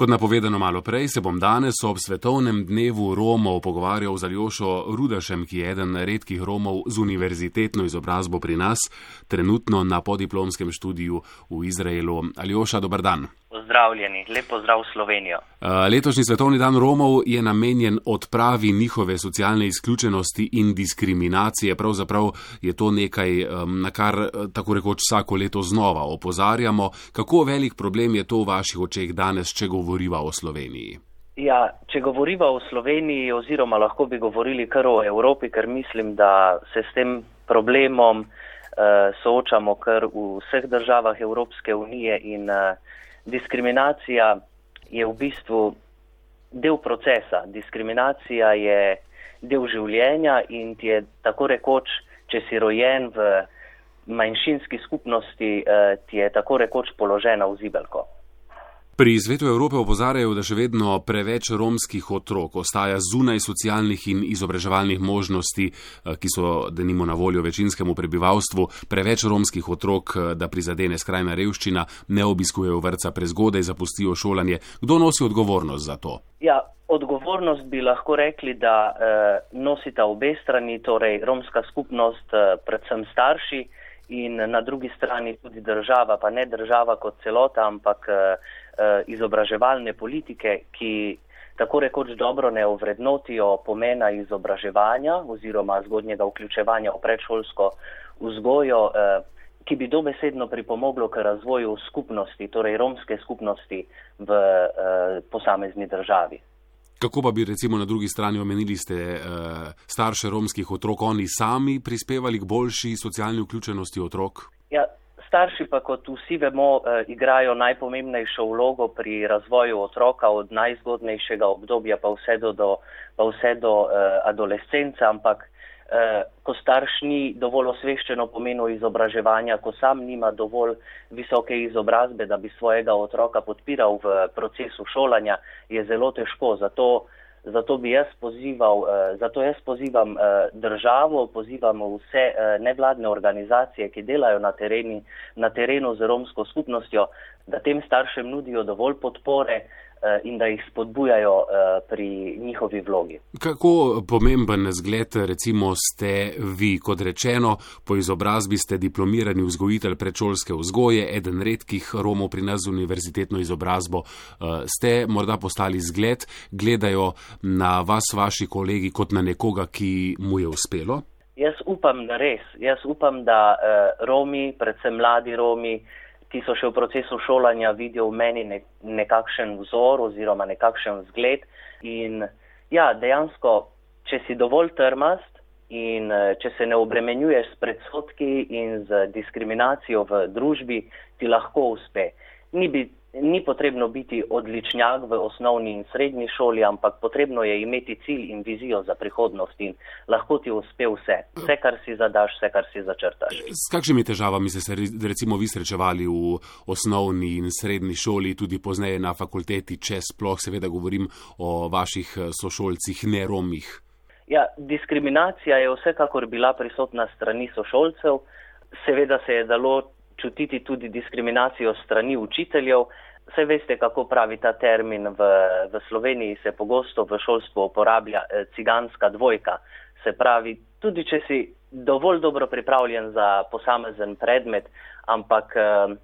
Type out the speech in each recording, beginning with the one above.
Kot napovedano malo prej, se bom danes ob svetovnem dnevu Romov pogovarjal z Aljošo Rudašem, ki je eden redkih Romov z univerzitetno izobrazbo pri nas, trenutno na podiplomskem študiju v Izraelu. Aljoša, dober dan. Pozdravljeni, lepo zdrav Slovenijo. Letošnji svetovni dan Romov je namenjen odpravi njihove socialne izključenosti in diskriminacije. Pravzaprav je to nekaj, na kar tako rekoč vsako leto znova opozarjamo. Kako velik problem je to v vaših očeh danes, če govoriva o Sloveniji? Ja, če govoriva o Sloveniji, oziroma lahko bi govorili kar o Evropi, ker mislim, da se s tem problemom uh, soočamo kar v vseh državah Evropske unije in uh, diskriminacija je v bistvu del procesa. Diskriminacija je del življenja in ti je tako rekoč, če si rojen v manjšinski skupnosti, uh, ti je tako rekoč položena v zibelko. Pri Svetu Evrope opozarjajo, da še vedno preveč romskih otrok ostaja zunaj socialnih in izobraževalnih možnosti, eh, ki so denimo na voljo večinskemu prebivalstvu. Preveč romskih otrok, eh, da prizadene skrajna revščina, ne obiskujejo vrca prezgodaj, zapustijo šolanje. Kdo nosi odgovornost za to? Ja, odgovornost bi lahko rekli, da eh, nosita obe strani, torej romska skupnost, eh, predvsem starši in na drugi strani tudi država, pa ne država kot celota, ampak eh, izobraževalne politike, ki tako rekoč dobro ne ovrednotijo pomena izobraževanja oziroma zgodnjega vključevanja v predšolsko vzgojo, eh, ki bi dobesedno pripomoglo k razvoju skupnosti, torej romske skupnosti v eh, posamezni državi. Kako pa bi recimo na drugi strani omenili ste uh, starše romskih otrok, oni sami prispevali k boljši socialni vključenosti otrok? Starši pa, kot vsi vemo, uh, igrajo najpomembnejšo vlogo pri razvoju otroka od najzgodnejšega obdobja pa vse do, do, pa vse do uh, adolescence, ampak uh, ko starš ni dovolj osveščeno pomenu izobraževanja, ko sam nima dovolj visoke izobrazbe, da bi svojega otroka podpiral v procesu šolanja, je zelo težko. Zato, zato bi jaz pozival, uh, zato jaz pozivam uh, državo, pozivam vse uh, nevladne organizacije, ki delajo na, tereni, na terenu z romsko skupnostjo, da tem staršem nudijo dovolj podpore, Eh, in da jih spodbujajo eh, pri njihovi vlogi. Kako pomemben zgled recimo ste vi, kot rečeno, po izobrazbi ste diplomirani vzgojitelj predšolske vzgoje, eden redkih Romov pri nas z univerzitetno izobrazbo. Eh, ste morda postali zgled, gledajo na vas vaši kolegi kot na nekoga, ki mu je uspelo? Jaz upam, da res. Jaz upam, da Romi, predvsem mladi Romi, ki so še v procesu šolanja, vidijo v meni ne, nekakšen vzor oziroma nekakšen zgled. In ja, dejansko, če si dovolj trmast in če se ne obremenjuješ s predsotki in z diskriminacijo v družbi, ti lahko uspe. Ni, bi, ni potrebno biti odličnjak v osnovni in srednji šoli, ampak potrebno je imeti cilj in vizijo za prihodnost in lahko ti uspe vse. Vse, kar si zadaš, vse, kar si začrtaš. S kakšnimi težavami ste se recimo vi srečevali v osnovni in srednji šoli, tudi pozneje na fakulteti, če sploh seveda govorim o vaših eh, sošolcih, ne romih? Ja, diskriminacija je vsekakor bila prisotna strani sošolcev. Seveda se je dalo čutiti tudi diskriminacijo strani učiteljev. Vse veste, kako pravi ta termin v, v Sloveniji, se pogosto v šolstvu uporablja eh, ciganska dvojka. Se pravi, tudi če si dovolj dobro pripravljen za posamezen predmet, ampak eh,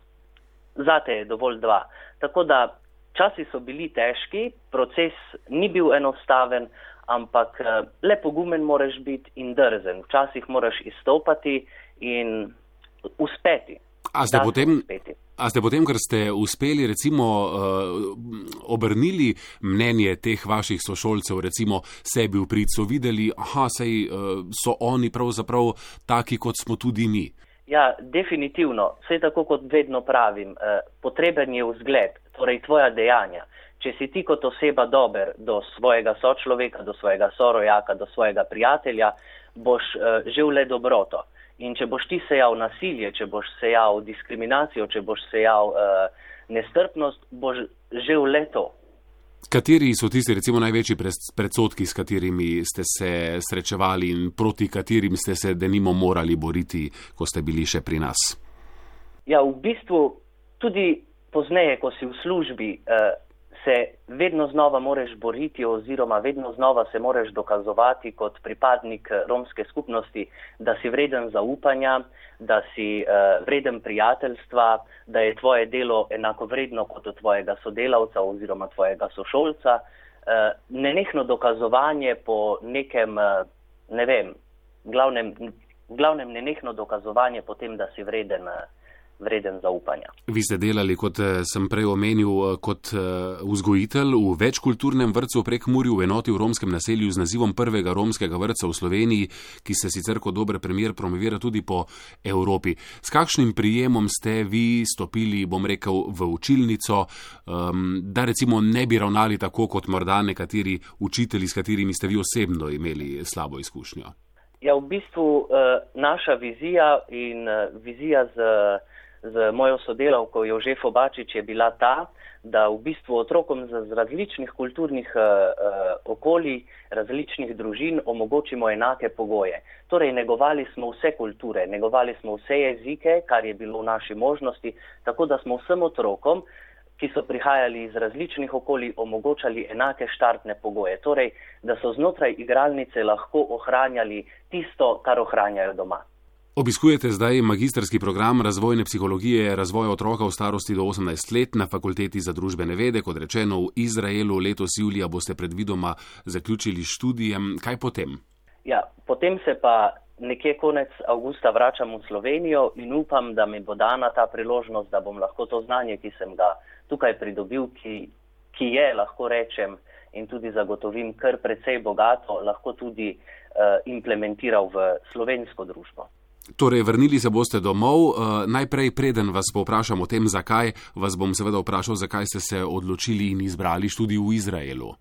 zate je dovolj dva. Tako da časi so bili težki, proces ni bil enostaven, ampak eh, le pogumen moraš biti in drzen. Včasih moraš izstopati in uspeti. A ste, potem, a ste potem, ker ste uspeli recimo uh, obrnili mnenje teh vaših sošolcev, recimo sebi v prid, so videli, aha, sej uh, so oni pravzaprav taki, kot smo tudi mi. Ja, definitivno. Vse tako, kot vedno pravim, uh, potreben je vzgled, torej tvoja dejanja. Če si ti kot oseba dober do svojega sočloveka, do svojega sorojaka, do svojega prijatelja, boš uh, živ le dobroto. In če boš ti sejal nasilje, če boš sejal diskriminacijo, če boš sejal uh, nestrpnost, boš že v leto. Kateri so tisti, recimo, največji predsotki, s katerimi ste se srečevali in proti katerim ste se denimo morali boriti, ko ste bili še pri nas? Ja, v bistvu tudi pozneje, ko si v službi, uh, se vedno znova moreš boriti oziroma vedno znova se moreš dokazovati kot pripadnik romske skupnosti, da si vreden zaupanja, da si uh, vreden prijateljstva, da je tvoje delo enako vredno kot od tvojega sodelavca oziroma tvojega sošolca. Uh, nenehno dokazovanje po nekem, uh, ne vem, glavnem, glavnem nenehno dokazovanje po tem, da si vreden. Uh, vreden zaupanja. Vi ste delali, kot eh, sem prej omenil, eh, kot eh, vzgojitelj v večkulturnem vrtu prek Murju v enoti v romskem naselju z nazivom prvega romskega vrca v Sloveniji, ki se sicer kot dober primer promovira tudi po Evropi. S kakšnim prijemom ste vi stopili, bom rekel, v učilnico, um, da recimo ne bi ravnali tako kot morda nekateri učitelji, s katerimi ste vi osebno imeli slabo izkušnjo? Ja, v bistvu naša vizija in vizija z. Z mojo sodelavko Jožefo Bačič je bila ta, da v bistvu otrokom z različnih kulturnih uh, okolij, različnih družin omogočimo enake pogoje. Torej, negovali smo vse kulture, negovali smo vse jezike, kar je bilo v naši možnosti, tako da smo vsem otrokom, ki so prihajali iz različnih okolij, omogočali enake štartne pogoje. Torej, da so znotraj igralnice lahko ohranjali tisto, kar ohranjajo doma. Obiskujete zdaj magistrski program razvojne psihologije razvoja otroka v starosti do 18 let na Fakulteti za družbene vede, kot rečeno v Izraelu. Letos julija boste predvidoma zaključili študijem. Kaj potem? Ja, potem se pa nekje konec avgusta vračam v Slovenijo in upam, da mi bo dana ta priložnost, da bom lahko to znanje, ki sem ga tukaj pridobil, ki, ki je, lahko rečem, in tudi zagotovim kar precej bogato, lahko tudi uh, implementiral v slovensko družbo. Torej, vrnili se boste domov. Uh, najprej, preden vas povprašam o tem, zakaj, vas bom seveda vprašal, zakaj ste se odločili in izbrali študij v Izraelu.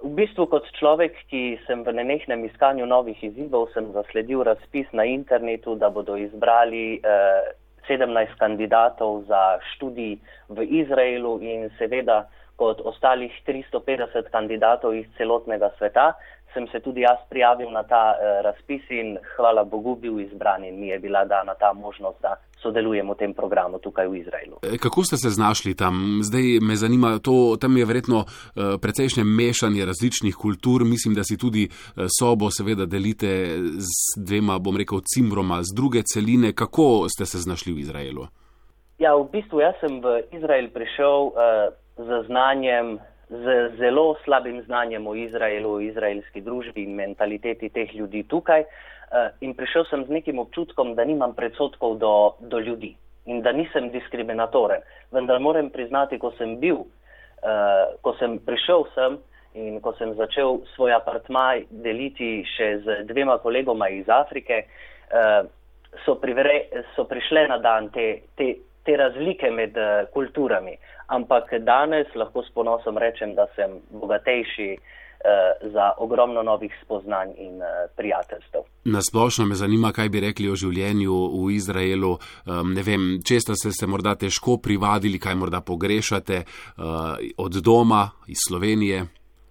V bistvu, kot človek, ki sem v nenehnem iskanju novih izzivov, sem zasledil razpis na internetu, da bodo izbrali eh, 17 kandidatov za študij v Izraelu in seveda kot ostalih 350 kandidatov iz celotnega sveta, sem se tudi jaz prijavil na ta uh, razpis in hvala Bogu bil izbran in mi je bila dana ta možnost, da sodelujem v tem programu tukaj v Izraelu. E, kako ste se znašli tam? Zdaj me zanima, to, tam je verjetno uh, precejšnje mešanje različnih kultur. Mislim, da si tudi uh, sobo seveda delite z dvema, bom rekel, cimbroma z druge celine. Kako ste se znašli v Izraelu? Ja, v bistvu jaz sem v Izrael prišel uh, z znanjem z zelo slabim znanjem o Izraelu, o izraelski družbi in mentaliteti teh ljudi tukaj. Eh, in prišel sem z nekim občutkom, da nimam predsotkov do, do ljudi in da nisem diskriminatoren. Vendar moram priznati, ko sem bil, uh, ko sem prišel sem in ko sem začel svoj apartmaj deliti še z dvema kolegoma iz Afrike, uh, so, privre, so prišle na dan te, te, te razlike med uh, kulturami. Ampak danes lahko s ponosom rečem, da sem bogatejši uh, za ogromno novih spoznanj in uh, prijateljstev. Nasplošno me zanima, kaj bi rekli o življenju v Izraelu. Ne vem, česta ste se morda težko privadili, kaj morda pogrešate od doma iz Slovenije.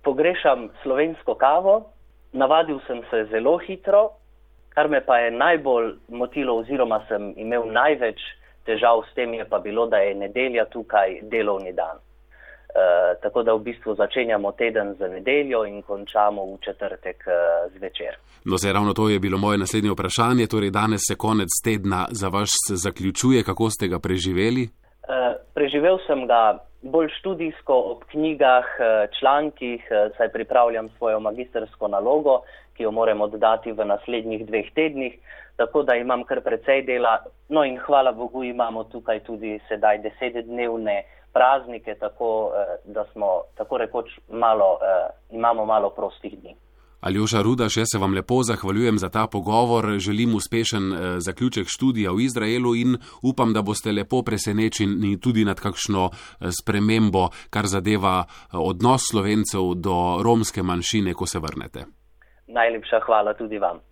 Pogrešam slovensko kavo, navadil sem se zelo hitro, kar me pa je najbolj motilo oziroma sem imel največ težav s tem je pa bilo, da je nedelja tukaj delovni dan. Uh, tako da v bistvu začenjamo teden z nedeljo in končamo v četrtek uh, zvečer. No, zdaj ravno to je bilo moje naslednje vprašanje. Torej, danes se konec tedna za vas zaključuje. Kako ste ga preživeli? Uh, preživel sem ga bolj študijsko ob knjigah, člankih, saj pripravljam svojo magistersko nalogo, ki jo moram oddati v naslednjih dveh tednih. Tako da imam kar precej dela. No in hvala Bogu imamo tukaj tudi sedaj desetdnevne praznike, tako eh, da smo tako rekoč malo, eh, imamo malo prostih dni. Aljoša Rudaš, jaz se vam lepo zahvaljujem za ta pogovor, želim uspešen eh, zaključek študija v Izraelu in upam, da boste lepo presenečeni tudi nad kakšno spremembo, kar zadeva odnos slovencev do romske manjšine, ko se vrnete. Najlepša hvala tudi vam.